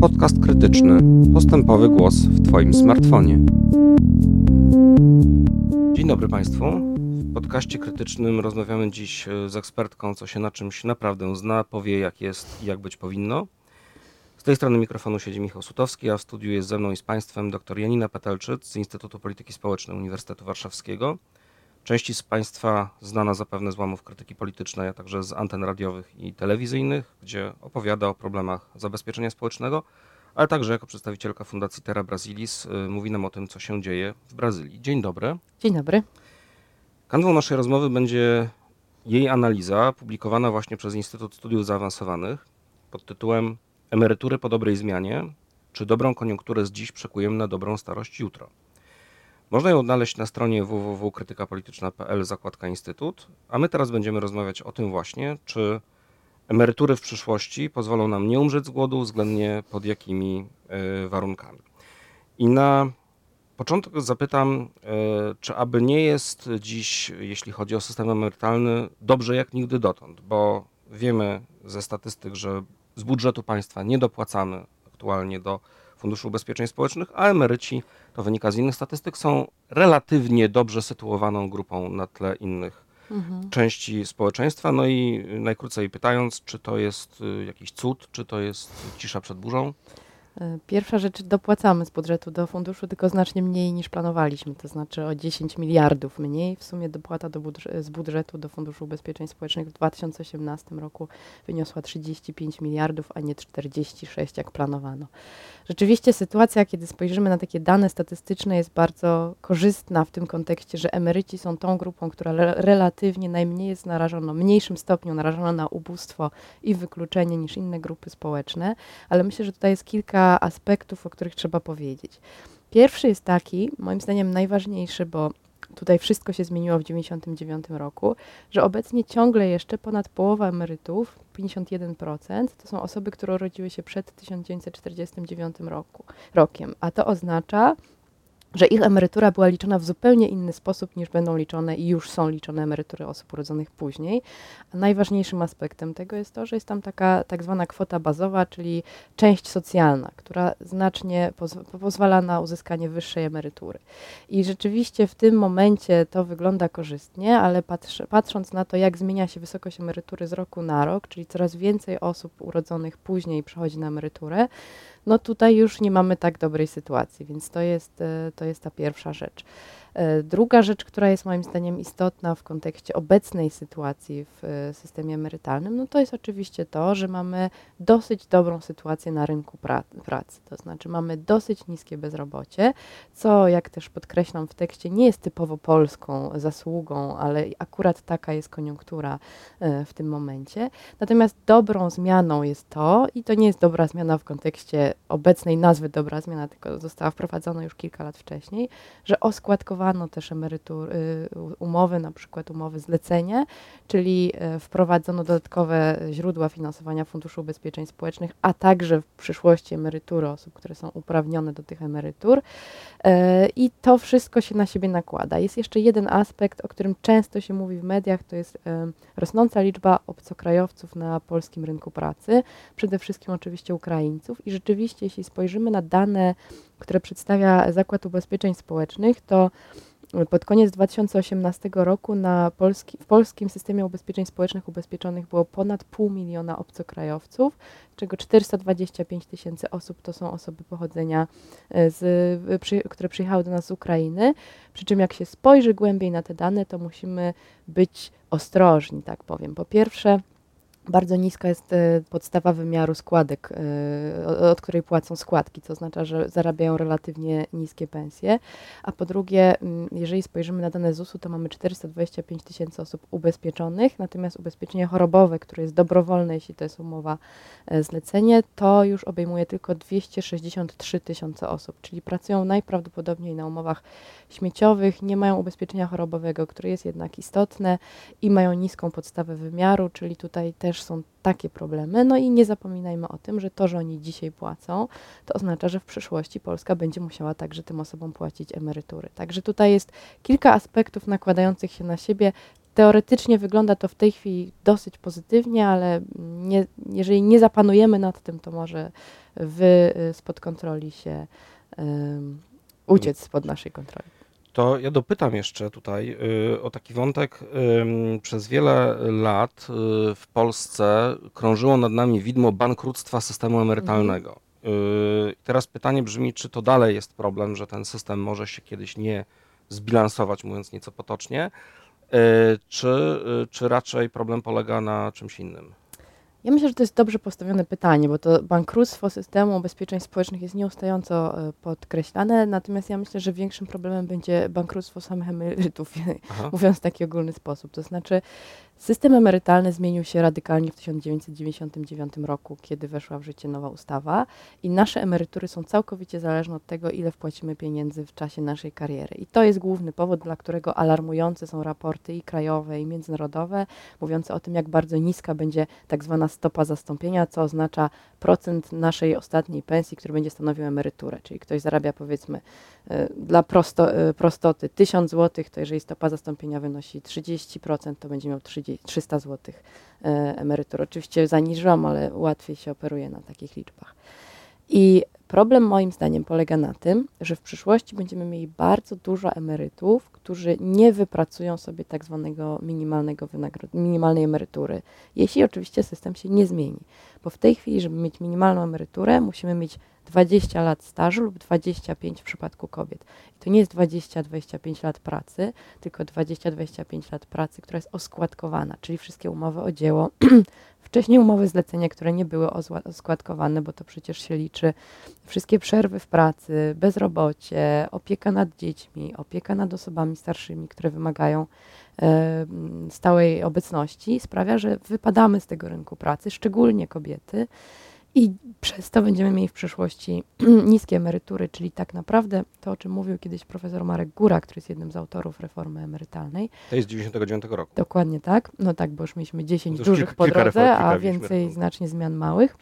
Podcast krytyczny. Postępowy głos w Twoim smartfonie. Dzień dobry Państwu. W podcaście krytycznym rozmawiamy dziś e, z ekspertką, co się na czymś naprawdę zna, powie jak jest i jak być powinno. Z tej strony mikrofonu siedzi Michał Sutowski, a w studiu jest ze mną i z Państwem dr Janina Petelczyc z Instytutu Polityki Społecznej Uniwersytetu Warszawskiego. Części z Państwa znana zapewne z łamów krytyki politycznej, a także z anten radiowych i telewizyjnych, gdzie opowiada o problemach zabezpieczenia społecznego, ale także jako przedstawicielka Fundacji Terra Brasilis y, mówi nam o tym, co się dzieje w Brazylii. Dzień dobry. Dzień dobry. Kanwą naszej rozmowy będzie jej analiza publikowana właśnie przez Instytut Studiów Zaawansowanych pod tytułem Emerytury po dobrej zmianie, czy dobrą koniunkturę z dziś przekujemy na dobrą starość jutro. Można ją odnaleźć na stronie www.krytykapolityczna.pl zakładka Instytut, a my teraz będziemy rozmawiać o tym właśnie, czy emerytury w przyszłości pozwolą nam nie umrzeć z głodu, względnie pod jakimi y, warunkami. I na początek zapytam, y, czy aby nie jest dziś, jeśli chodzi o system emerytalny, dobrze jak nigdy dotąd, bo wiemy ze statystyk, że z budżetu państwa nie dopłacamy aktualnie do Funduszu Ubezpieczeń Społecznych, a emeryci, to wynika z innych statystyk, są relatywnie dobrze sytuowaną grupą na tle innych mhm. części społeczeństwa. No i najkrócej pytając, czy to jest y, jakiś cud, czy to jest cisza przed burzą? E, pierwsza rzecz, dopłacamy z budżetu do funduszu, tylko znacznie mniej niż planowaliśmy, to znaczy o 10 miliardów mniej. W sumie dopłata do z budżetu do Funduszu Ubezpieczeń Społecznych w 2018 roku wyniosła 35 miliardów, a nie 46 jak planowano. Rzeczywiście sytuacja, kiedy spojrzymy na takie dane statystyczne, jest bardzo korzystna w tym kontekście, że emeryci są tą grupą, która re- relatywnie najmniej jest narażona, w mniejszym stopniu narażona na ubóstwo i wykluczenie niż inne grupy społeczne, ale myślę, że tutaj jest kilka aspektów, o których trzeba powiedzieć. Pierwszy jest taki, moim zdaniem najważniejszy, bo tutaj wszystko się zmieniło w 1999 roku, że obecnie ciągle jeszcze ponad połowa emerytów, 51%, to są osoby, które urodziły się przed 1949 roku, rokiem, a to oznacza, że ich emerytura była liczona w zupełnie inny sposób niż będą liczone i już są liczone emerytury osób urodzonych później. A najważniejszym aspektem tego jest to, że jest tam taka tak zwana kwota bazowa, czyli część socjalna, która znacznie poz pozwala na uzyskanie wyższej emerytury. I rzeczywiście w tym momencie to wygląda korzystnie, ale patrz, patrząc na to, jak zmienia się wysokość emerytury z roku na rok, czyli coraz więcej osób urodzonych później przechodzi na emeryturę, no tutaj już nie mamy tak dobrej sytuacji, więc to jest, e, to jest ta pierwsza rzecz. E, druga rzecz, która jest moim zdaniem istotna w kontekście obecnej sytuacji w e, systemie emerytalnym, no to jest oczywiście to, że mamy dosyć dobrą sytuację na rynku pracy. To znaczy mamy dosyć niskie bezrobocie, co jak też podkreślam w tekście, nie jest typowo polską zasługą, ale akurat taka jest koniunktura e, w tym momencie. Natomiast dobrą zmianą jest to, i to nie jest dobra zmiana w kontekście obecnej nazwy dobra zmiana, tylko została wprowadzona już kilka lat wcześniej, że oskładkowanie wprowadzano też emerytur, y, umowy, na przykład umowy zlecenie, czyli e, wprowadzono dodatkowe źródła finansowania Funduszu Ubezpieczeń Społecznych, a także w przyszłości emerytury osób, które są uprawnione do tych emerytur. E, I to wszystko się na siebie nakłada. Jest jeszcze jeden aspekt, o którym często się mówi w mediach, to jest e, rosnąca liczba obcokrajowców na polskim rynku pracy, przede wszystkim oczywiście Ukraińców. I rzeczywiście, jeśli spojrzymy na dane, które przedstawia Zakład Ubezpieczeń Społecznych, to pod koniec 2018 roku na Polski, w polskim systemie ubezpieczeń społecznych ubezpieczonych było ponad pół miliona obcokrajowców, z czego 425 tysięcy osób to są osoby pochodzenia, e, z, przy, które przyjechały do nas z Ukrainy. Przy czym jak się spojrzy głębiej na te dane, to musimy być ostrożni, tak powiem. Po pierwsze, bardzo niska jest e, podstawa wymiaru składek, e, od której płacą składki, co oznacza, że zarabiają relatywnie niskie pensje. A po drugie, jeżeli spojrzymy na dane ZUS-u, to mamy 425 tysięcy osób ubezpieczonych, natomiast ubezpieczenie chorobowe, które jest dobrowolne, jeśli to jest umowa e, zlecenie, to już obejmuje tylko 263 tysiące osób, czyli pracują najprawdopodobniej na umowach śmieciowych, nie mają ubezpieczenia chorobowego, które jest jednak istotne i mają niską podstawę wymiaru, czyli tutaj też też są takie problemy. No i nie zapominajmy o tym, że to, że oni dzisiaj płacą, to oznacza, że w przyszłości Polska będzie musiała także tym osobom płacić emerytury. Także tutaj jest kilka aspektów nakładających się na siebie. teoretycznie wygląda to w tej chwili dosyć pozytywnie, ale nie, jeżeli nie zapanujemy nad tym, to może wy y, spod kontroli się um, uciec spod naszej kontroli. To ja dopytam jeszcze tutaj y, o taki wątek. Przez wiele lat y, w Polsce krążyło nad nami widmo bankructwa systemu emerytalnego. Y, teraz pytanie brzmi, czy to dalej jest problem, że ten system może się kiedyś nie zbilansować, mówiąc nieco potocznie, czy, czy raczej problem polega na czymś innym? Ja myślę, że to jest dobrze postawione pytanie, bo to bankructwo systemu ubezpieczeń społecznych jest nieustająco e, podkreślane, natomiast ja myślę, że większym problemem będzie bankructwo samych emerytów, mówiąc w taki ogólny sposób. To znaczy, system emerytalny zmienił się radykalnie w 1999 roku, kiedy weszła w życie nowa ustawa i nasze emerytury są całkowicie zależne od tego, ile wpłacimy pieniędzy w czasie naszej kariery. I to jest główny powód, dla którego alarmujące są raporty i krajowe, i międzynarodowe, mówiące o tym, jak bardzo niska będzie tak zwana stopa zastąpienia, co oznacza procent naszej ostatniej pensji, który będzie stanowił emeryturę. Czyli ktoś zarabia powiedzmy e, dla prosto, e, prostoty 1000 zł, to jeżeli stopa zastąpienia wynosi 30%, to będzie miał 30, 300 zł emerytury. Oczywiście zaniżyłam, ale łatwiej się operuje na takich liczbach. I problem moim zdaniem polega na tym, że w przyszłości będziemy mieli bardzo dużo emerytów, którzy nie wypracują sobie tak zwanego minimalnego minimalnej emerytury, jeśli oczywiście system się nie zmieni. Bo w tej chwili, żeby mieć minimalną emeryturę, musimy mieć 20 lat stażu lub 25 w przypadku kobiet. I to nie jest 20-25 lat pracy, tylko 20-25 lat pracy, która jest oskładkowana, czyli wszystkie umowy o dzieło, wcześniej umowy zlecenia, które nie były oskładkowane, bo to przecież się liczy, wszystkie przerwy w pracy, bezrobocie, opieka nad dziećmi, opieka nad osobami starszymi, które wymagają stałej obecności, sprawia, że wypadamy z tego rynku pracy, szczególnie kobiety. I przez to będziemy mieli w przyszłości niskie emerytury, czyli tak naprawdę to, o czym mówił kiedyś profesor Marek Góra, który jest jednym z autorów reformy emerytalnej. To jest z 99 roku. Dokładnie tak. No tak, bo już mieliśmy 10 dużych po drodze, a więcej znacznie zmian małych.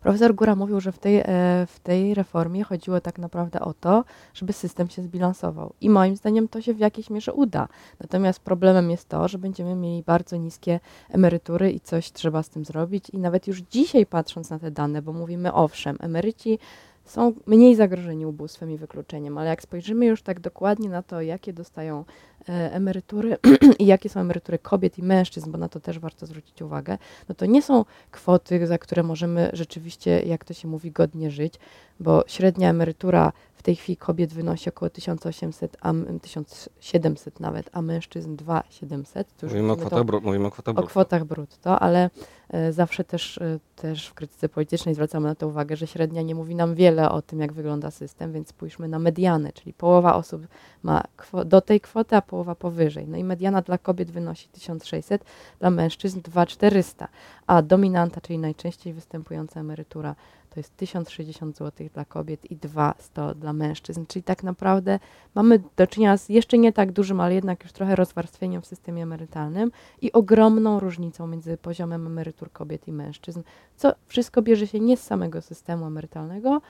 Profesor Góra mówił, że w tej, e, w tej reformie chodziło tak naprawdę o to, żeby system się zbilansował. I moim zdaniem to się w jakiejś mierze uda. Natomiast problemem jest to, że będziemy mieli bardzo niskie emerytury i coś trzeba z tym zrobić. I nawet już dzisiaj patrząc na te dane, bo mówimy owszem, emeryci są mniej zagrożeni ubóstwem i wykluczeniem, ale jak spojrzymy już tak dokładnie na to, jakie dostają e, emerytury i jakie są emerytury kobiet i mężczyzn, bo na to też warto zwrócić uwagę, no to nie są kwoty, za które możemy rzeczywiście, jak to się mówi, godnie żyć, bo średnia emerytura w tej chwili kobiet wynosi około 1800, a 1700 nawet, a mężczyzn 2700. Mówimy o, kwotach to, mówimy o kwotach brutto. O kwotach brutto, ale e, zawsze też, e, też w krytyce politycznej zwracamy na to uwagę, że średnia nie mówi nam wiele o tym, jak wygląda system, więc spójrzmy na medianę, czyli połowa osób ma do tej kwoty, a połowa powyżej. No i mediana dla kobiet wynosi 1600, dla mężczyzn 2400, a dominanta, czyli najczęściej występująca emerytura to jest 1060 zł dla kobiet i 200 dla mężczyzn, czyli tak naprawdę mamy do czynienia z jeszcze nie tak dużym, ale jednak już trochę rozwarstwieniem w systemie emerytalnym i ogromną różnicą między poziomem emerytur kobiet i mężczyzn, co wszystko bierze się nie z samego systemu emerytalnego,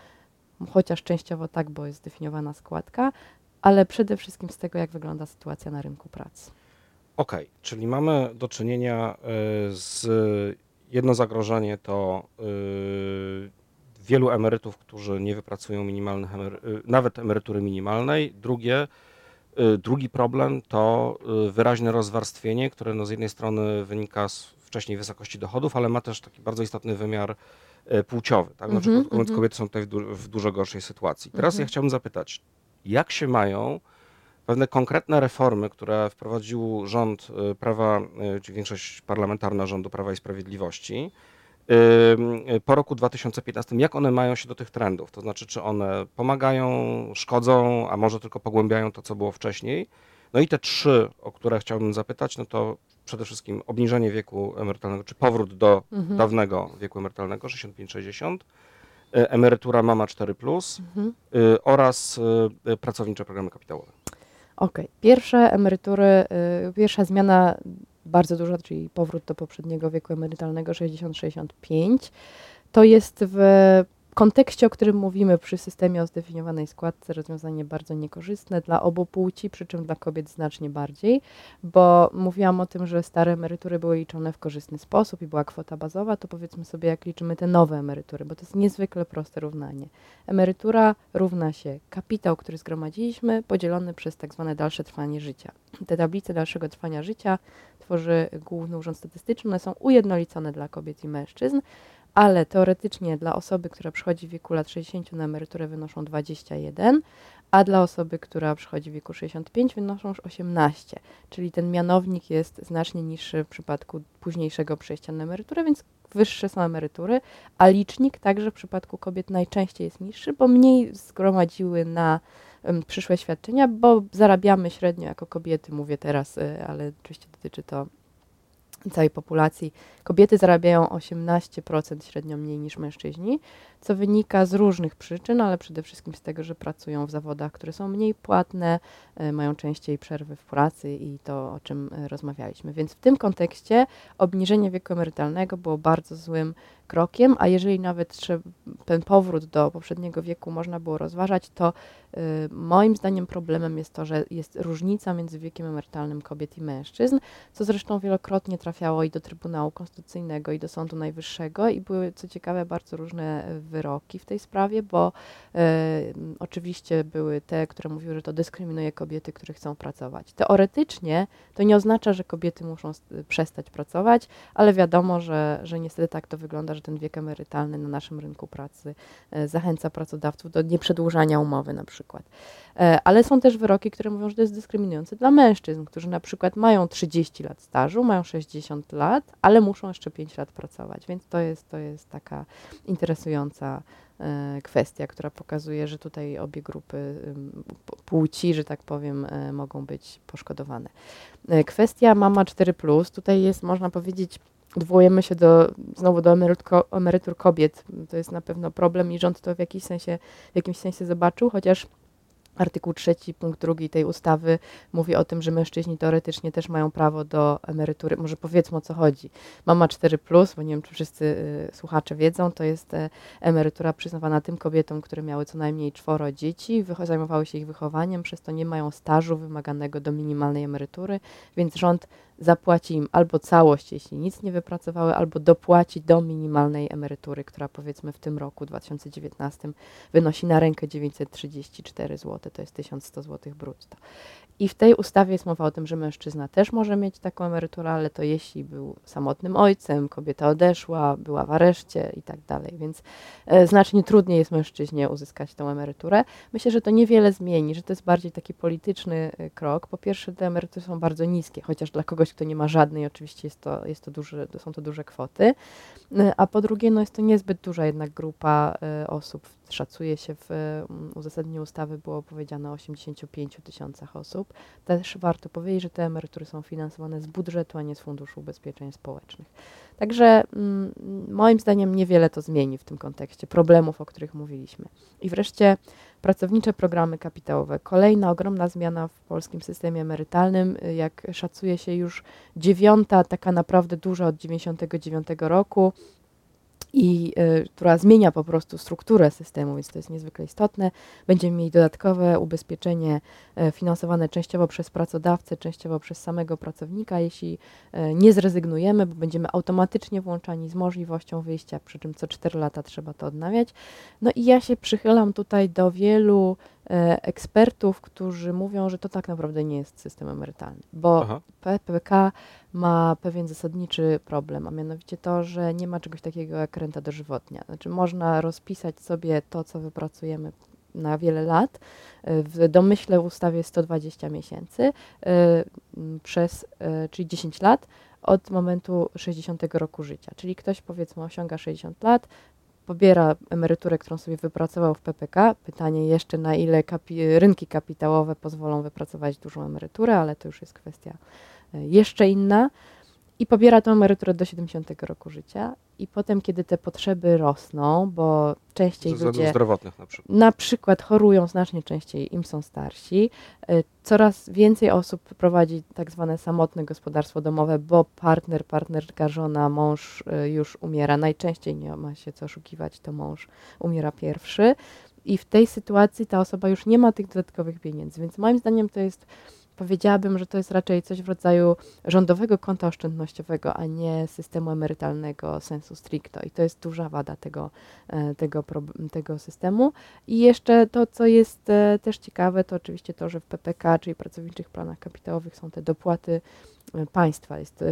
chociaż częściowo tak, bo jest zdefiniowana składka, ale przede wszystkim z tego, jak wygląda sytuacja na rynku pracy. Okej, okay, czyli mamy do czynienia y, z jedno zagrożenie to y, wielu emerytów, którzy nie wypracują minimalnych emery y, nawet emerytury minimalnej. Drugie, y, drugi problem to y, wyraźne rozwarstwienie, które no z jednej strony wynika z wcześniej wysokości dochodów, ale ma też taki bardzo istotny wymiar płciowy. Tak? Znaczy, mm -hmm. kobiety są tutaj w, du w, dużo gorszej sytuacji. Teraz mm -hmm. ja chciałbym zapytać, jak się mają pewne konkretne reformy, które wprowadził rząd Prawa, czy większość parlamentarna rządu Prawa i Sprawiedliwości, po roku 2015, jak one mają się do tych trendów? To znaczy, czy one pomagają, szkodzą, a może tylko pogłębiają to, co było wcześniej? No i te trzy, o które chciałbym zapytać, no to przede wszystkim obniżenie wieku emerytalnego, czy powrót do mhm. dawnego wieku emerytalnego, 65-60, y, emerytura mama 4+, mhm. Y, oraz y, pracownicze programy kapitałowe. Okej. Okay. Pierwsze emerytury, pierwsza zmiana bardzo duża, czyli powrót do poprzedniego wieku emerytalnego 60-65. To jest w kontekście, o którym mówimy przy systemie o zdefiniowanej składce, rozwiązanie bardzo niekorzystne dla obu płci, przy czym dla kobiet znacznie bardziej, bo mówiłam o tym, że stare emerytury były liczone w korzystny sposób i była kwota bazowa, to powiedzmy sobie, jak liczymy te nowe emerytury, bo to jest niezwykle proste równanie. Emerytura równa się kapitał, który zgromadziliśmy, podzielony przez tak zwane dalsze trwanie życia. Te tablice dalszego trwania życia tworzy Główny Urząd Statystyczny, one są ujednolicone dla kobiet i mężczyzn, ale teoretycznie dla osoby, która przychodzi w wieku lat 60 na emeryturę wynoszą 21, a dla osoby, która przychodzi w wieku 65 wynoszą już 18, czyli ten mianownik jest znacznie niższy w przypadku późniejszego przejścia na emeryturę, więc wyższe są emerytury, a licznik także w przypadku kobiet najczęściej jest niższy, bo mniej zgromadziły na um, przyszłe świadczenia, bo zarabiamy średnio jako kobiety, mówię teraz, y, ale oczywiście dotyczy to całej populacji. Kobiety zarabiają 18% średnio mniej niż mężczyźni, co wynika z różnych przyczyn, ale przede wszystkim z tego, że pracują w zawodach, które są mniej płatne, y, mają częściej przerwy w pracy i to, o czym y, rozmawialiśmy. Więc w tym kontekście obniżenie wieku emerytalnego było bardzo złym krokiem, a jeżeli nawet ten powrót do poprzedniego wieku można było rozważać, to y, moim zdaniem problemem jest to, że jest różnica między wiekiem emerytalnym kobiet i mężczyzn, co zresztą wielokrotnie trafiało i do Trybunału Konstytucyjnego, i do Sądu Najwyższego i były, co ciekawe, bardzo różne wyroki w tej sprawie, bo y, oczywiście były te, które mówiły, że to dyskryminuje kobiety, które chcą pracować. Teoretycznie to nie oznacza, że kobiety muszą przestać pracować, ale wiadomo, że, że niestety tak to wygląda, że ten wiek emerytalny na naszym rynku pracy e, zachęca pracodawców do nieprzedłużania umowy na przykład. E, ale są też wyroki, które mówią, że to jest dyskryminujące dla mężczyzn, którzy na przykład mają 30 lat stażu, mają 60 lat, ale muszą jeszcze 5 lat pracować, więc to jest, to jest taka interesująca e, kwestia, która pokazuje, że tutaj obie grupy płci, że tak powiem, mogą być poszkodowane. Kwestia mama 4, tutaj jest, można powiedzieć, odwołujemy się do, znowu do emerytur kobiet. To jest na pewno problem i rząd to w, jakiś sensie, w jakimś sensie zobaczył, chociaż Artykuł trzeci, punkt drugi tej ustawy mówi o tym, że mężczyźni teoretycznie też mają prawo do emerytury. Może powiedzmy o co chodzi. Mama 4, bo nie wiem, czy wszyscy y, słuchacze wiedzą, to jest e, emerytura przyznawana tym kobietom, które miały co najmniej czworo dzieci, zajmowały się ich wychowaniem, przez to nie mają stażu wymaganego do minimalnej emerytury, więc rząd zapłaci im albo całość, jeśli nic nie wypracowały, albo dopłaci do minimalnej emerytury, która powiedzmy w tym roku 2019 wynosi na rękę 934 zł, to jest 1100 zł brutto. I w tej ustawie jest mowa o tym, że mężczyzna też może mieć taką emeryturę, ale to jeśli był samotnym ojcem, kobieta odeszła, była w areszcie i tak dalej, więc e, znacznie trudniej jest mężczyźnie uzyskać tą emeryturę. Myślę, że to niewiele zmieni, że to jest bardziej taki polityczny e, krok. Po pierwsze, te emerytury są bardzo niskie, chociaż dla kogoś, kto nie ma żadnej, oczywiście jest to, jest to są to duże kwoty. E, a po drugie, no jest to niezbyt duża jednak grupa osób. Szacuje się w uzasadnieniu ustawy było powiedziane o 85 tysiącach osób. Też warto powiedzieć, że te emerytury są finansowane z budżetu, a nie z Funduszu Ubezpieczeń Społecznych. Także mm, moim zdaniem niewiele to zmieni w tym kontekście problemów, o których mówiliśmy. I wreszcie pracownicze programy kapitałowe. Kolejna ogromna zmiana w polskim systemie emerytalnym, jak szacuje się już dziewiąta, taka naprawdę duża od 99 roku i y, która zmienia po prostu strukturę systemu, więc to jest niezwykle istotne. Będziemy mieli dodatkowe ubezpieczenie y, finansowane częściowo przez pracodawcę, częściowo przez samego pracownika, jeśli y, nie zrezygnujemy, bo będziemy automatycznie włączani z możliwością wyjścia, przy czym co 4 lata trzeba to odnawiać. No i ja się przychylam tutaj do wielu ekspertów, którzy mówią, że to tak naprawdę nie jest system emerytalny, bo Aha. PPK ma pewien zasadniczy problem, a mianowicie to, że nie ma czegoś takiego jak renta dożywotnia. Znaczy można rozpisać sobie to, co wypracujemy na wiele lat. W domyśle w ustawie 120 miesięcy y, przez, czyli 10 lat od momentu 60 roku życia. Czyli ktoś powiedzmy osiąga 60 lat, pobiera emeryturę, którą sobie wypracował w PPK. Pytanie jeszcze na ile kapi rynki kapitałowe pozwolą wypracować dużą emeryturę, ale to już jest kwestia y, jeszcze inna. I pobiera tą emeryturę do 70 roku życia. I potem, kiedy te potrzeby rosną, bo częściej Ze ludzie zdrowotnych na przykład. na przykład chorują znacznie częściej, im są starsi. Y, Coraz więcej osób prowadzi tak zwane samotne gospodarstwo domowe, bo partner, partnerka, żona, mąż y, już umiera. Najczęściej nie ma się co oszukiwać, to mąż umiera pierwszy. I w tej sytuacji ta osoba już nie ma tych dodatkowych pieniędzy. Więc moim zdaniem to jest, powiedziałabym, że to jest raczej coś w rodzaju rządowego konta oszczędnościowego, a nie systemu emerytalnego sensu stricto. I to jest duża wada tego, e, tego, tego systemu. I jeszcze to, co jest e, też ciekawe, to oczywiście to, że w PPK, czyli pracowniczych planach kapitałowych, są te dopłaty państwa. Jest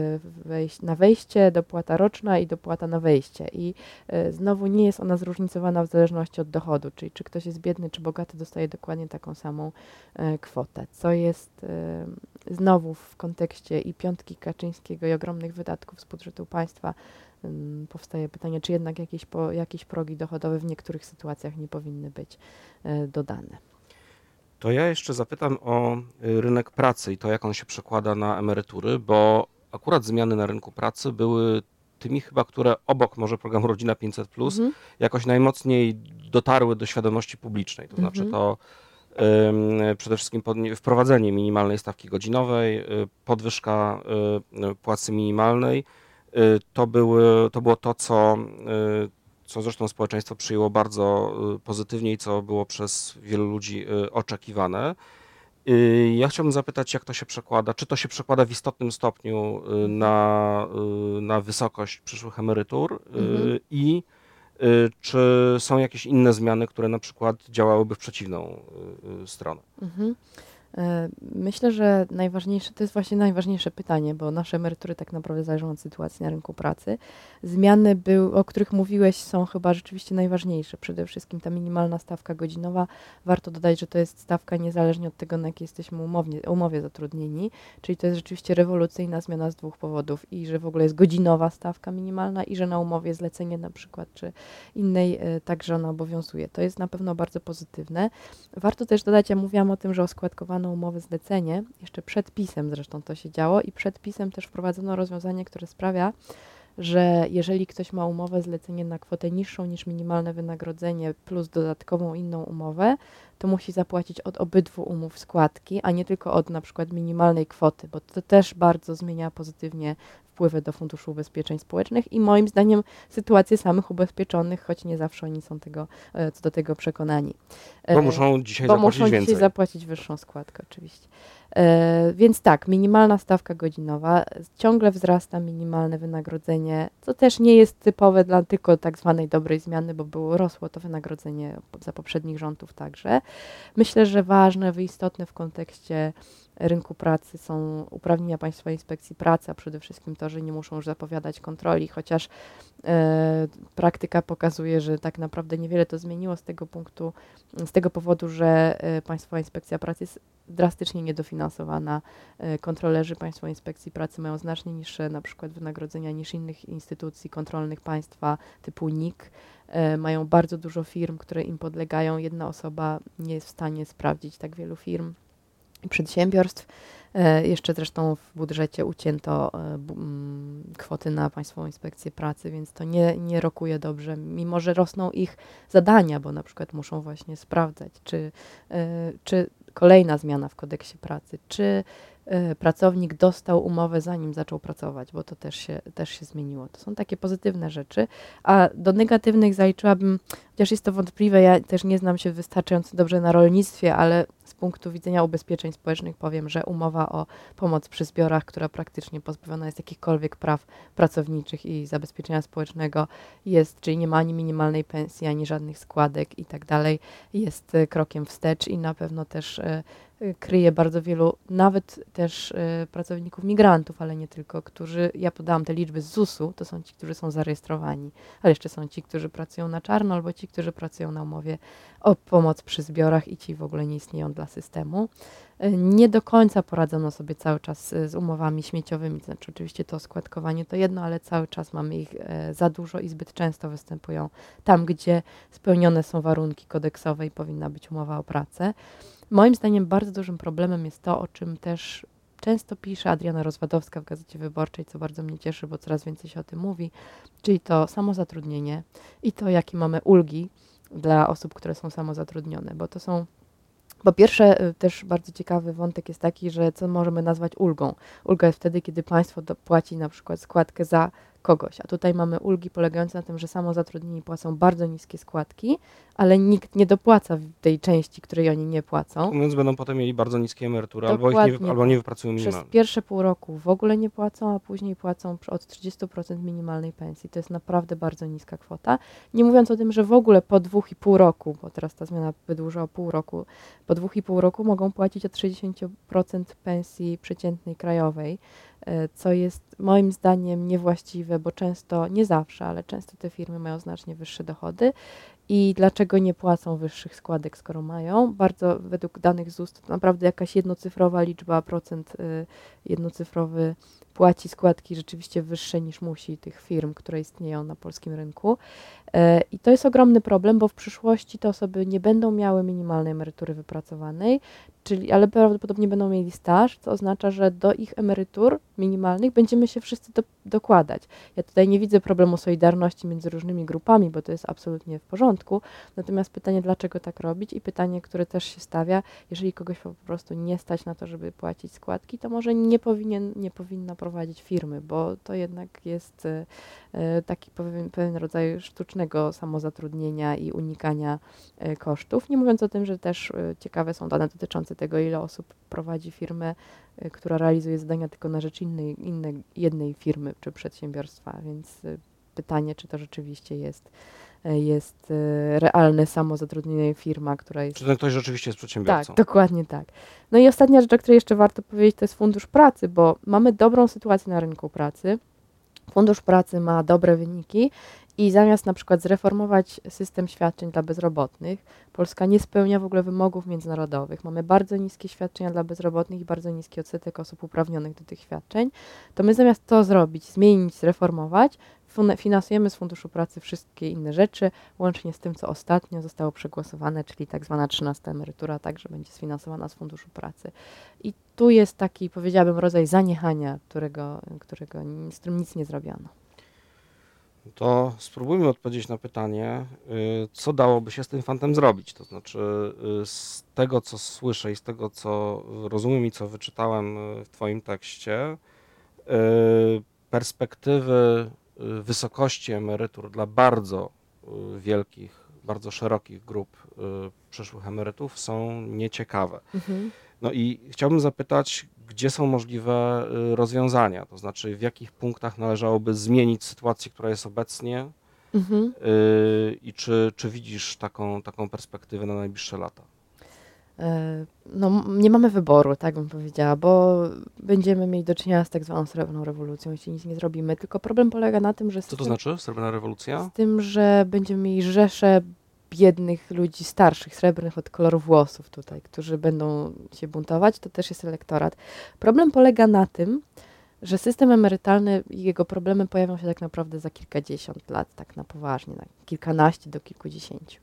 wejś- na wejście dopłata roczna i dopłata na wejście. I e, znowu nie jest ona zróżnicowana w zależności od dochodu, czyli czy ktoś jest biedny, czy bogaty, dostaje dokładnie taką samą kwotę, co jest znowu w kontekście i piątki Kaczyńskiego i ogromnych wydatków z budżetu państwa ym, powstaje pytanie, czy jednak jakieś, po, jakieś progi dochodowe w niektórych sytuacjach nie powinny być dodane. To ja jeszcze zapytam o y, rynek pracy i to, jak on się przekłada na emerytury, bo akurat zmiany na rynku pracy były tymi chyba, które obok może programu Rodzina 500, Mhm. jakoś najmocniej dotarły do świadomości publicznej. To znaczy Mhm. to przede wszystkim wprowadzenie minimalnej stawki godzinowej, y, podwyżka y, płacy minimalnej. To, były, to było to, co, co zresztą społeczeństwo przyjęło bardzo y, pozytywnie i co było przez wielu ludzi y, oczekiwane. Y, Ja chciałbym zapytać, jak to się przekłada, czy to się przekłada w istotnym stopniu y, na, na wysokość przyszłych emerytur Mhm. i czy są jakieś inne zmiany, które na przykład działałyby w przeciwną stronę? Mhm. E, Myślę, że najważniejsze, to jest właśnie najważniejsze pytanie, bo nasze emerytury tak naprawdę zależą od sytuacji na rynku pracy. Zmiany, był, o których mówiłeś, są chyba rzeczywiście najważniejsze. Przede wszystkim ta minimalna stawka godzinowa. Warto dodać, że to jest stawka niezależnie od tego, na jakiej jesteśmy umownie, umowie zatrudnieni, czyli to jest rzeczywiście rewolucyjna zmiana z dwóch powodów i że w ogóle jest godzinowa stawka minimalna i że na umowie zlecenie na przykład, czy innej e, także ona obowiązuje. To jest na pewno bardzo pozytywne. Warto też dodać, ja mówiłam o tym, że oskładkowano umowę zlecenie, jeszcze przed pisem zresztą to się działo i przed pisem też wprowadzono rozwiązanie, które sprawia, że jeżeli ktoś ma umowę zlecenie na kwotę niższą niż minimalne wynagrodzenie plus dodatkową inną umowę, to musi zapłacić od obydwu umów składki, a nie tylko od na przykład minimalnej kwoty, bo to też bardzo zmienia pozytywnie wpływy do Funduszu Ubezpieczeń Społecznych i moim zdaniem sytuację samych ubezpieczonych, choć nie zawsze oni są tego, e, co do tego przekonani. Bo E, muszą dzisiaj bo zapłacić muszą więcej. dzisiaj zapłacić wyższą składkę, oczywiście. E, więc tak, minimalna stawka godzinowa, ciągle wzrasta minimalne wynagrodzenie, co też nie jest typowe dla tylko tak zwanej dobrej zmiany, bo było, rosło to wynagrodzenie za poprzednich rządów także. Myślę, że ważne, istotne w kontekście rynku pracy są uprawnienia Państwowej Inspekcji Pracy, a przede wszystkim to, że nie muszą już zapowiadać kontroli, chociaż e, praktyka pokazuje, że tak naprawdę niewiele to zmieniło z tego punktu, z tego powodu, że e, Inspekcja Pracy jest drastycznie niedofinansowana. E, Kontrolerzy Państwowej Inspekcji Pracy mają znacznie niższe na przykład wynagrodzenia niż innych instytucji kontrolnych państwa typu NIK. E, Mają bardzo dużo firm, które im podlegają. Jedna osoba nie jest w stanie sprawdzić tak wielu firm i przedsiębiorstw. E, Jeszcze zresztą w budżecie ucięto kwoty na Państwową Inspekcję Pracy, więc to nie, nie rokuje dobrze, mimo że rosną ich zadania, bo na przykład muszą właśnie sprawdzać, czy, czy kolejna zmiana w kodeksie pracy, czy e, pracownik dostał umowę zanim zaczął pracować, bo to też się, też się zmieniło. To są takie pozytywne rzeczy, a do negatywnych zaliczyłabym, chociaż jest to wątpliwe, ja też nie znam się wystarczająco dobrze na rolnictwie, ale punktu widzenia ubezpieczeń społecznych powiem, że umowa o pomoc przy zbiorach, która praktycznie pozbawiona jest jakichkolwiek praw pracowniczych i zabezpieczenia społecznego jest, czyli nie ma ani minimalnej pensji, ani żadnych składek i tak dalej, jest e, krokiem wstecz i na pewno też e, kryje bardzo wielu, nawet też e, pracowników migrantów, ale nie tylko, którzy, ja podałam te liczby z ZUS-u, to są ci, którzy są zarejestrowani, ale jeszcze są ci, którzy pracują na czarno, albo ci, którzy pracują na umowie o pomoc przy zbiorach i ci w ogóle nie istnieją dla systemu. E, Nie do końca poradzono sobie cały czas z umowami śmieciowymi, to znaczy oczywiście to składkowanie to jedno, ale cały czas mamy ich za dużo i zbyt często występują tam, gdzie spełnione są warunki kodeksowe i powinna być umowa o pracę. Moim zdaniem bardzo dużym problemem jest to, o czym też często pisze Adriana Rozwadowska w Gazecie Wyborczej, co bardzo mnie cieszy, bo coraz więcej się o tym mówi, czyli to samozatrudnienie i to, jakie mamy ulgi dla osób, które są samozatrudnione, bo to są po pierwsze, y, też bardzo ciekawy wątek jest taki, że co możemy nazwać ulgą. Ulga jest wtedy, kiedy państwo płaci na przykład składkę za kogoś, a tutaj mamy ulgi polegające na tym, że samozatrudnieni płacą bardzo niskie składki, ale nikt nie dopłaca tej części, której oni nie płacą. Mówiąc, będą potem mieli bardzo niskie emerytury, albo, ich nie, albo nie wypracują Przez minimalnie. pierwsze pół roku w ogóle nie płacą, a później płacą od 30% minimalnej pensji. To jest naprawdę bardzo niska kwota. Nie mówiąc o tym, że w ogóle po dwóch i pół roku, bo teraz ta zmiana wydłuża o pół roku, po dwóch i pół roku mogą płacić od 60% pensji przeciętnej krajowej, co jest moim zdaniem niewłaściwe, bo często, nie zawsze, ale często te firmy mają znacznie wyższe dochody. I dlaczego nie płacą wyższych składek, skoro mają? Bardzo według danych ZUS to naprawdę jakaś jednocyfrowa liczba, procent y, jednocyfrowy płaci składki rzeczywiście wyższe niż musi tych firm, które istnieją na polskim rynku. E, I to jest ogromny problem, bo w przyszłości te osoby nie będą miały minimalnej emerytury wypracowanej, czyli, ale prawdopodobnie będą mieli staż, co oznacza, że do ich emerytur minimalnych będziemy się wszyscy do, dokładać. Ja tutaj nie widzę problemu solidarności między różnymi grupami, bo to jest absolutnie w porządku. Natomiast pytanie, dlaczego tak robić i pytanie, które też się stawia, jeżeli kogoś po prostu nie stać na to, żeby płacić składki, to może nie powinien, nie powinna prowadzić firmy, bo to jednak jest e, e, taki pewien, pewien rodzaj sztucznego samozatrudnienia i unikania e, kosztów. Nie mówiąc o tym, że też ciekawe są dane dotyczące tego, ile osób prowadzi firmę, która realizuje zadania tylko na rzecz innej, innej, jednej firmy czy przedsiębiorstwa, więc pytanie, czy to rzeczywiście jest, jest e, realne samozatrudnienie firma, która jest Czy ten ktoś rzeczywiście jest przedsiębiorcą? tak, dokładnie tak. No i ostatnia rzecz, o której jeszcze warto powiedzieć, to jest Fundusz Pracy, bo mamy dobrą sytuację na rynku pracy. Fundusz Pracy ma dobre wyniki i zamiast na przykład zreformować system świadczeń dla bezrobotnych, Polska nie spełnia w ogóle wymogów międzynarodowych. Mamy bardzo niskie świadczenia dla bezrobotnych i bardzo niski odsetek osób uprawnionych do tych świadczeń. To my zamiast to zrobić, zmienić, zreformować, finansujemy z Funduszu Pracy wszystkie inne rzeczy, łącznie z tym, co ostatnio zostało przegłosowane, czyli tak zwana 13 emerytura, także będzie sfinansowana z Funduszu Pracy. I tu jest taki, powiedziałabym, rodzaj zaniechania, którego, którego, z którym nic nie zrobiono. To spróbujmy odpowiedzieć na pytanie, y, co dałoby się z tym fantem zrobić. To znaczy, y, z tego co słyszę i z tego co rozumiem i co wyczytałem y, w Twoim tekście, perspektywy wysokości emerytur dla bardzo y, wielkich, bardzo szerokich grup y, przyszłych emerytów są nieciekawe. No i chciałbym zapytać, gdzie są możliwe y, rozwiązania, to znaczy w jakich punktach należałoby zmienić sytuację, która jest obecnie Mhm. y, i czy, czy widzisz taką, taką perspektywę na najbliższe lata? E, No, nie mamy wyboru, tak bym powiedziała, bo będziemy mieli do czynienia z tak zwaną srebrną rewolucją, jeśli nic nie zrobimy. Tylko problem polega na tym, że Co to system- znaczy srebrna rewolucja? z tym, że będziemy mieli rzesze biednych ludzi starszych, srebrnych od koloru włosów tutaj, którzy będą się buntować, to też jest elektorat. Problem polega na tym, że system emerytalny i jego problemy pojawią się tak naprawdę za kilkadziesiąt lat, tak na poważnie, na kilkanaście do kilkudziesięciu.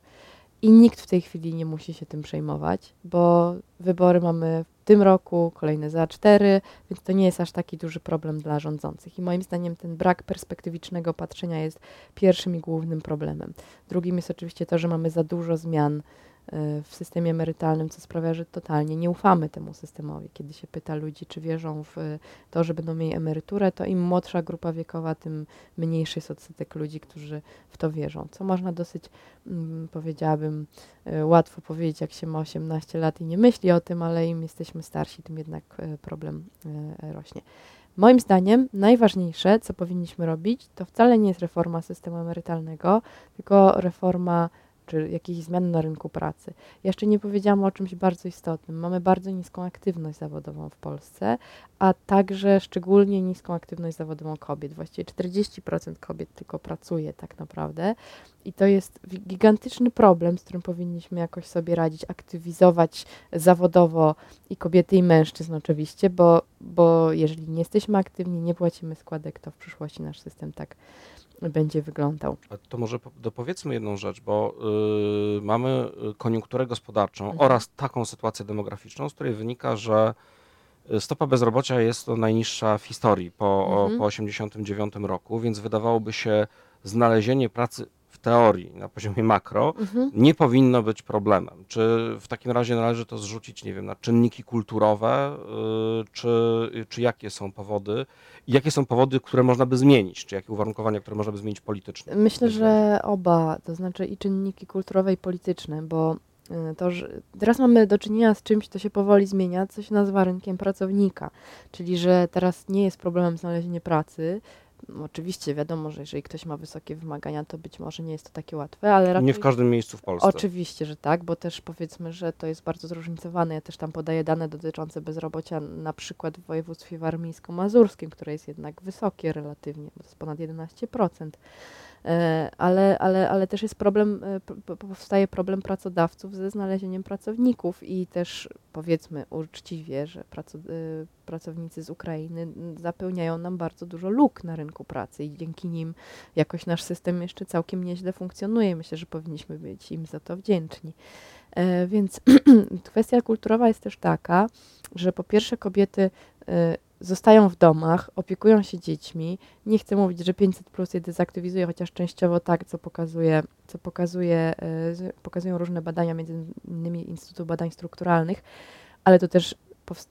I nikt w tej chwili nie musi się tym przejmować, bo wybory mamy w tym roku, kolejne za cztery, więc to nie jest aż taki duży problem dla rządzących. I moim zdaniem ten brak perspektywicznego patrzenia jest pierwszym i głównym problemem. Drugim jest oczywiście to, że mamy za dużo zmian w systemie emerytalnym, co sprawia, że totalnie nie ufamy temu systemowi. Kiedy się pyta ludzi, czy wierzą w e, to, że będą mieli emeryturę, to im młodsza grupa wiekowa, tym mniejszy jest odsetek ludzi, którzy w to wierzą. Co można dosyć, mm, powiedziałabym, e, łatwo powiedzieć, jak się ma 18 lat i nie myśli o tym, ale im jesteśmy starsi, tym jednak e, problem rośnie. Moim zdaniem najważniejsze, co powinniśmy robić, to wcale nie jest reforma systemu emerytalnego, tylko reforma czy jakieś zmiany na rynku pracy. Jeszcze nie powiedziałam o czymś bardzo istotnym. Mamy bardzo niską aktywność zawodową w Polsce, a także szczególnie niską aktywność zawodową kobiet. Właściwie 40% kobiet tylko pracuje tak naprawdę. I to jest gigantyczny problem, z którym powinniśmy jakoś sobie radzić, aktywizować zawodowo i kobiety, i mężczyzn oczywiście, bo, bo jeżeli nie jesteśmy aktywni, nie płacimy składek, to w przyszłości nasz system tak będzie wyglądał. To może po- dopowiedzmy jedną rzecz, bo y, mamy y, koniunkturę gospodarczą Mhm. oraz taką sytuację demograficzną, z której wynika, że Stopa bezrobocia jest to najniższa w historii po, Mhm. po 89 roku, więc wydawałoby się znalezienie pracy teorii na poziomie makro Mhm. nie powinno być problemem. Czy w takim razie należy to zrzucić, nie wiem, na czynniki kulturowe, y, czy, czy jakie są powody? Jakie są powody, które można by zmienić? Czy jakie uwarunkowania, które można by zmienić politycznie? Myślę, że oba, to znaczy i czynniki kulturowe i polityczne, bo y, to, teraz mamy do czynienia z czymś, co się powoli zmienia, co się nazywa rynkiem pracownika, czyli że teraz nie jest problemem znalezienie pracy. Oczywiście wiadomo, że jeżeli ktoś ma wysokie wymagania, to być może nie jest to takie łatwe, ale raczej... Nie w każdym miejscu w Polsce. Oczywiście, że tak, bo też powiedzmy, że to jest bardzo zróżnicowane. Ja też tam podaję dane dotyczące bezrobocia, na przykład w województwie warmińsko-mazurskim, które jest jednak wysokie relatywnie, bo to jest ponad 11%. E, Ale, ale, ale też jest problem, e, powstaje problem pracodawców ze znalezieniem pracowników i też powiedzmy uczciwie, że e, pracownicy z Ukrainy zapełniają nam bardzo dużo luk na rynku pracy i dzięki nim jakoś nasz system jeszcze całkiem nieźle funkcjonuje. Myślę, że powinniśmy być im za to wdzięczni. Więc kwestia kulturowa jest też taka, że po pierwsze kobiety zostają w domach, opiekują się dziećmi. Nie chcę mówić, że 500 plus je dezaktywizuje, chociaż częściowo tak, co pokazuje, co pokazuje, e, pokazują różne badania, między innymi Instytutu Badań Strukturalnych, ale to też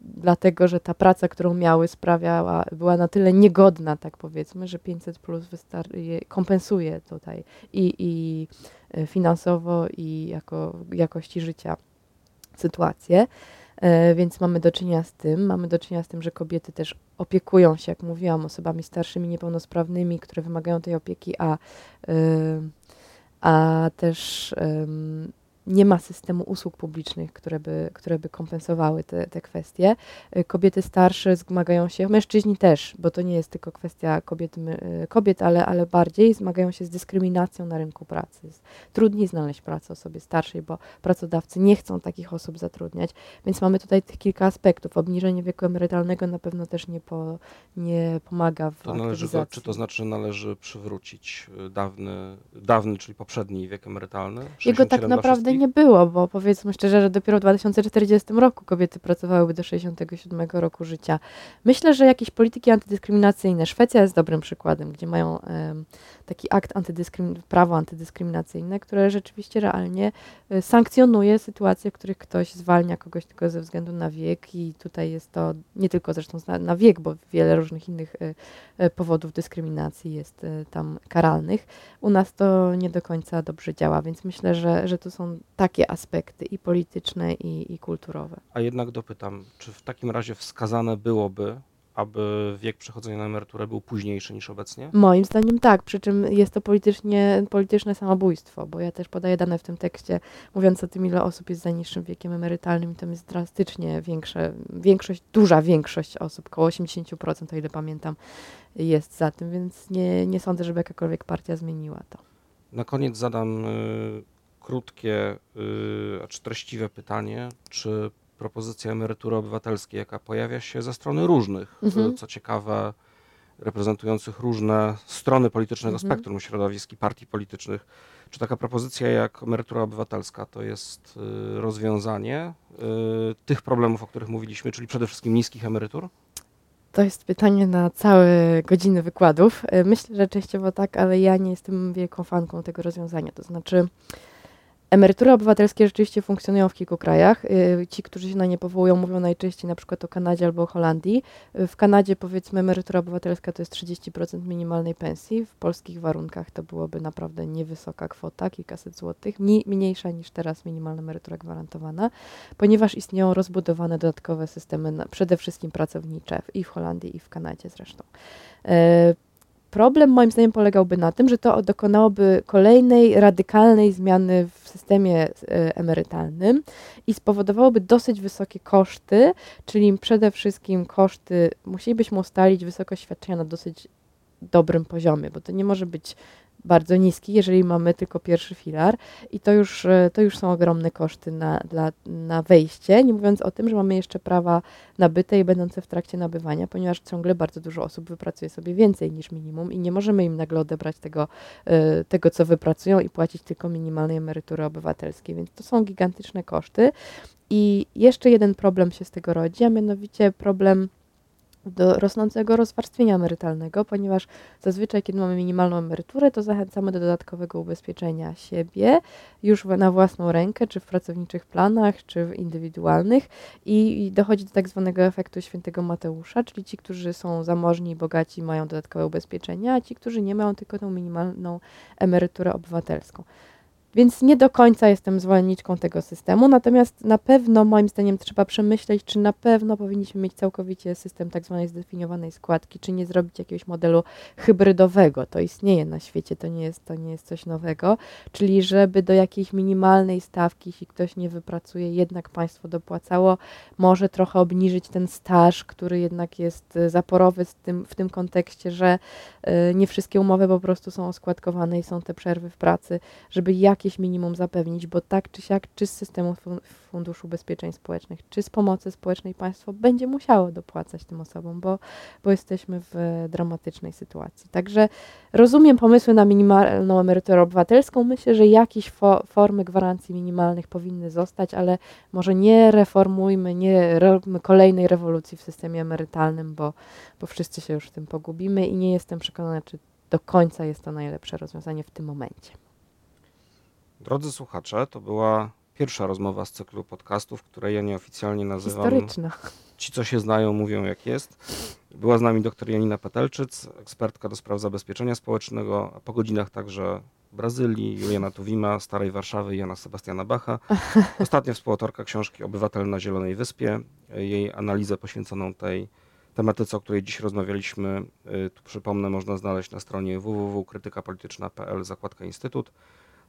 dlatego, że ta praca, którą miały, sprawiała, była na tyle niegodna, tak powiedzmy, że 500 plus kompensuje tutaj i, i e, finansowo, i jako jakości życia sytuację. E, Więc mamy do czynienia z tym. Mamy do czynienia z tym, że kobiety też opiekują się, jak mówiłam, osobami starszymi, niepełnosprawnymi, które wymagają tej opieki, a, y, a też nie ma systemu usług publicznych, które by, które by kompensowały te, te kwestie. Y, Kobiety starsze zmagają się, mężczyźni też, bo to nie jest tylko kwestia kobiet, y, kobiet ale, ale bardziej zmagają się z dyskryminacją na rynku pracy. Trudniej znaleźć pracę osobie starszej, bo pracodawcy nie chcą takich osób zatrudniać, więc mamy tutaj tych kilka aspektów. Obniżenie wieku emerytalnego na pewno też nie, po, nie pomaga w To należy czy to znaczy, że należy przywrócić y, dawny, dawny, czyli poprzedni wiek emerytalny? Jego tak 67 dla naprawdę wszystkich? nie było, bo powiedzmy szczerze, że dopiero w 2040 roku kobiety pracowałyby do 67 roku życia. Myślę, że jakieś polityki antydyskryminacyjne. Szwecja jest dobrym przykładem, gdzie mają taki akt antydyskrymin- prawo antydyskryminacyjne, które rzeczywiście realnie e, sankcjonuje sytuacje, w których ktoś zwalnia kogoś tylko ze względu na wiek i tutaj jest to nie tylko zresztą na, na wiek, bo wiele różnych innych e, e, powodów dyskryminacji jest tam karalnych. U nas to nie do końca dobrze działa, więc myślę, że, że to są takie aspekty i polityczne, i, i kulturowe. A jednak dopytam, czy w takim razie wskazane byłoby, aby wiek przechodzenia na emeryturę był późniejszy niż obecnie? Moim zdaniem tak, przy czym jest to politycznie, polityczne samobójstwo, bo ja też podaję dane w tym tekście, mówiąc o tym, ile osób jest za niższym wiekiem emerytalnym i tam jest drastycznie większe, większość, duża większość osób, około 80%, o ile pamiętam, jest za tym, więc nie, nie sądzę, żeby jakakolwiek partia zmieniła to. Na koniec zadam y, krótkie, y, a treściwe pytanie, czy propozycja emerytury obywatelskiej, jaka pojawia się ze strony różnych, Mhm. y, co ciekawe, reprezentujących różne strony politycznego Mhm. spektrum środowisk i partii politycznych, czy taka propozycja jak emerytura obywatelska to jest y, rozwiązanie y, tych problemów, o których mówiliśmy, czyli przede wszystkim niskich emerytur? To jest pytanie na całe godziny wykładów. E, Myślę, że częściowo tak, ale ja nie jestem wielką fanką tego rozwiązania. To znaczy, emerytury obywatelskie rzeczywiście funkcjonują w kilku krajach. E, Ci, którzy się na nie powołują, mówią najczęściej na przykład o Kanadzie albo o Holandii. E, W Kanadzie, powiedzmy, emerytura obywatelska to jest 30% minimalnej pensji. W polskich warunkach to byłoby naprawdę niewysoka kwota, kilkaset złotych, mniej, mniejsza niż teraz minimalna emerytura gwarantowana ponieważ istnieją rozbudowane dodatkowe systemy, przede wszystkim pracownicze i w Holandii, i w Kanadzie zresztą. Problem moim zdaniem polegałby na tym, że to dokonałoby kolejnej radykalnej zmiany w systemie e, emerytalnym i spowodowałoby dosyć wysokie koszty, czyli przede wszystkim koszty, musielibyśmy ustalić wysokość świadczenia na dosyć dobrym poziomie, bo to nie może być bardzo niski, jeżeli mamy tylko pierwszy filar i to już, e, to już są ogromne koszty na, dla, na wejście, nie mówiąc o tym, że mamy jeszcze prawa nabyte i będące w trakcie nabywania, ponieważ ciągle bardzo dużo osób wypracuje sobie więcej niż minimum i nie możemy im nagle odebrać tego, e, tego co wypracują i płacić tylko minimalnej emerytury obywatelskiej, więc to są gigantyczne koszty. I jeszcze jeden problem się z tego rodzi, a mianowicie problem do rosnącego rozwarstwienia emerytalnego, ponieważ zazwyczaj, kiedy mamy minimalną emeryturę, to zachęcamy do dodatkowego ubezpieczenia siebie już na własną rękę, czy w pracowniczych planach, czy w indywidualnych i dochodzi do tak zwanego efektu świętego Mateusza, czyli ci, którzy są zamożni i bogaci mają dodatkowe ubezpieczenia, a ci, którzy nie mają tylko tą minimalną emeryturę obywatelską. Więc nie do końca jestem zwolenniczką tego systemu, natomiast na pewno moim zdaniem trzeba przemyśleć, czy na pewno powinniśmy mieć całkowicie system tak zwanej zdefiniowanej składki, czy nie zrobić jakiegoś modelu hybrydowego. To istnieje na świecie, to nie jest, to nie jest coś nowego, czyli żeby do jakiejś minimalnej stawki, jeśli ktoś nie wypracuje, jednak państwo dopłacało, może trochę obniżyć ten staż, który jednak jest e, zaporowy z tym, w tym kontekście, że e, nie wszystkie umowy po prostu są oskładkowane i są te przerwy w pracy, żeby jakieś minimum zapewnić, bo tak czy siak, czy z systemu fun- Funduszu Ubezpieczeń Społecznych, czy z pomocy społecznej państwo będzie musiało dopłacać tym osobom, bo, bo jesteśmy w dramatycznej sytuacji. Także rozumiem pomysły na minimalną emeryturę obywatelską. Myślę, że jakieś fo- formy gwarancji minimalnych powinny zostać, ale może nie reformujmy, nie róbmy kolejnej rewolucji w systemie emerytalnym, bo, bo wszyscy się już w tym pogubimy i nie jestem przekonana, czy do końca jest to najlepsze rozwiązanie w tym momencie. Drodzy słuchacze, to była pierwsza rozmowa z cyklu podcastów, które ja nieoficjalnie nazywam Historyczna. Ci, co się znają, mówią jak jest. Była z nami dr Janina Petelczyc, ekspertka do spraw zabezpieczenia społecznego, a po godzinach także Brazylii, Juliana Tuwima, Starej Warszawy Jana Sebastiana Bacha. Ostatnia współautorka książki Obywatel na Zielonej Wyspie. Jej analizę poświęconą tej tematyce, o której dziś rozmawialiśmy, y, tu przypomnę, można znaleźć na stronie www.krytykapolityczna.pl zakładka Instytut.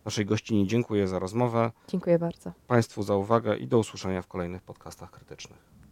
Naszej gościni dziękuję za rozmowę, Dziękuję bardzo. Państwu za uwagę i do usłyszenia w kolejnych podcastach krytycznych.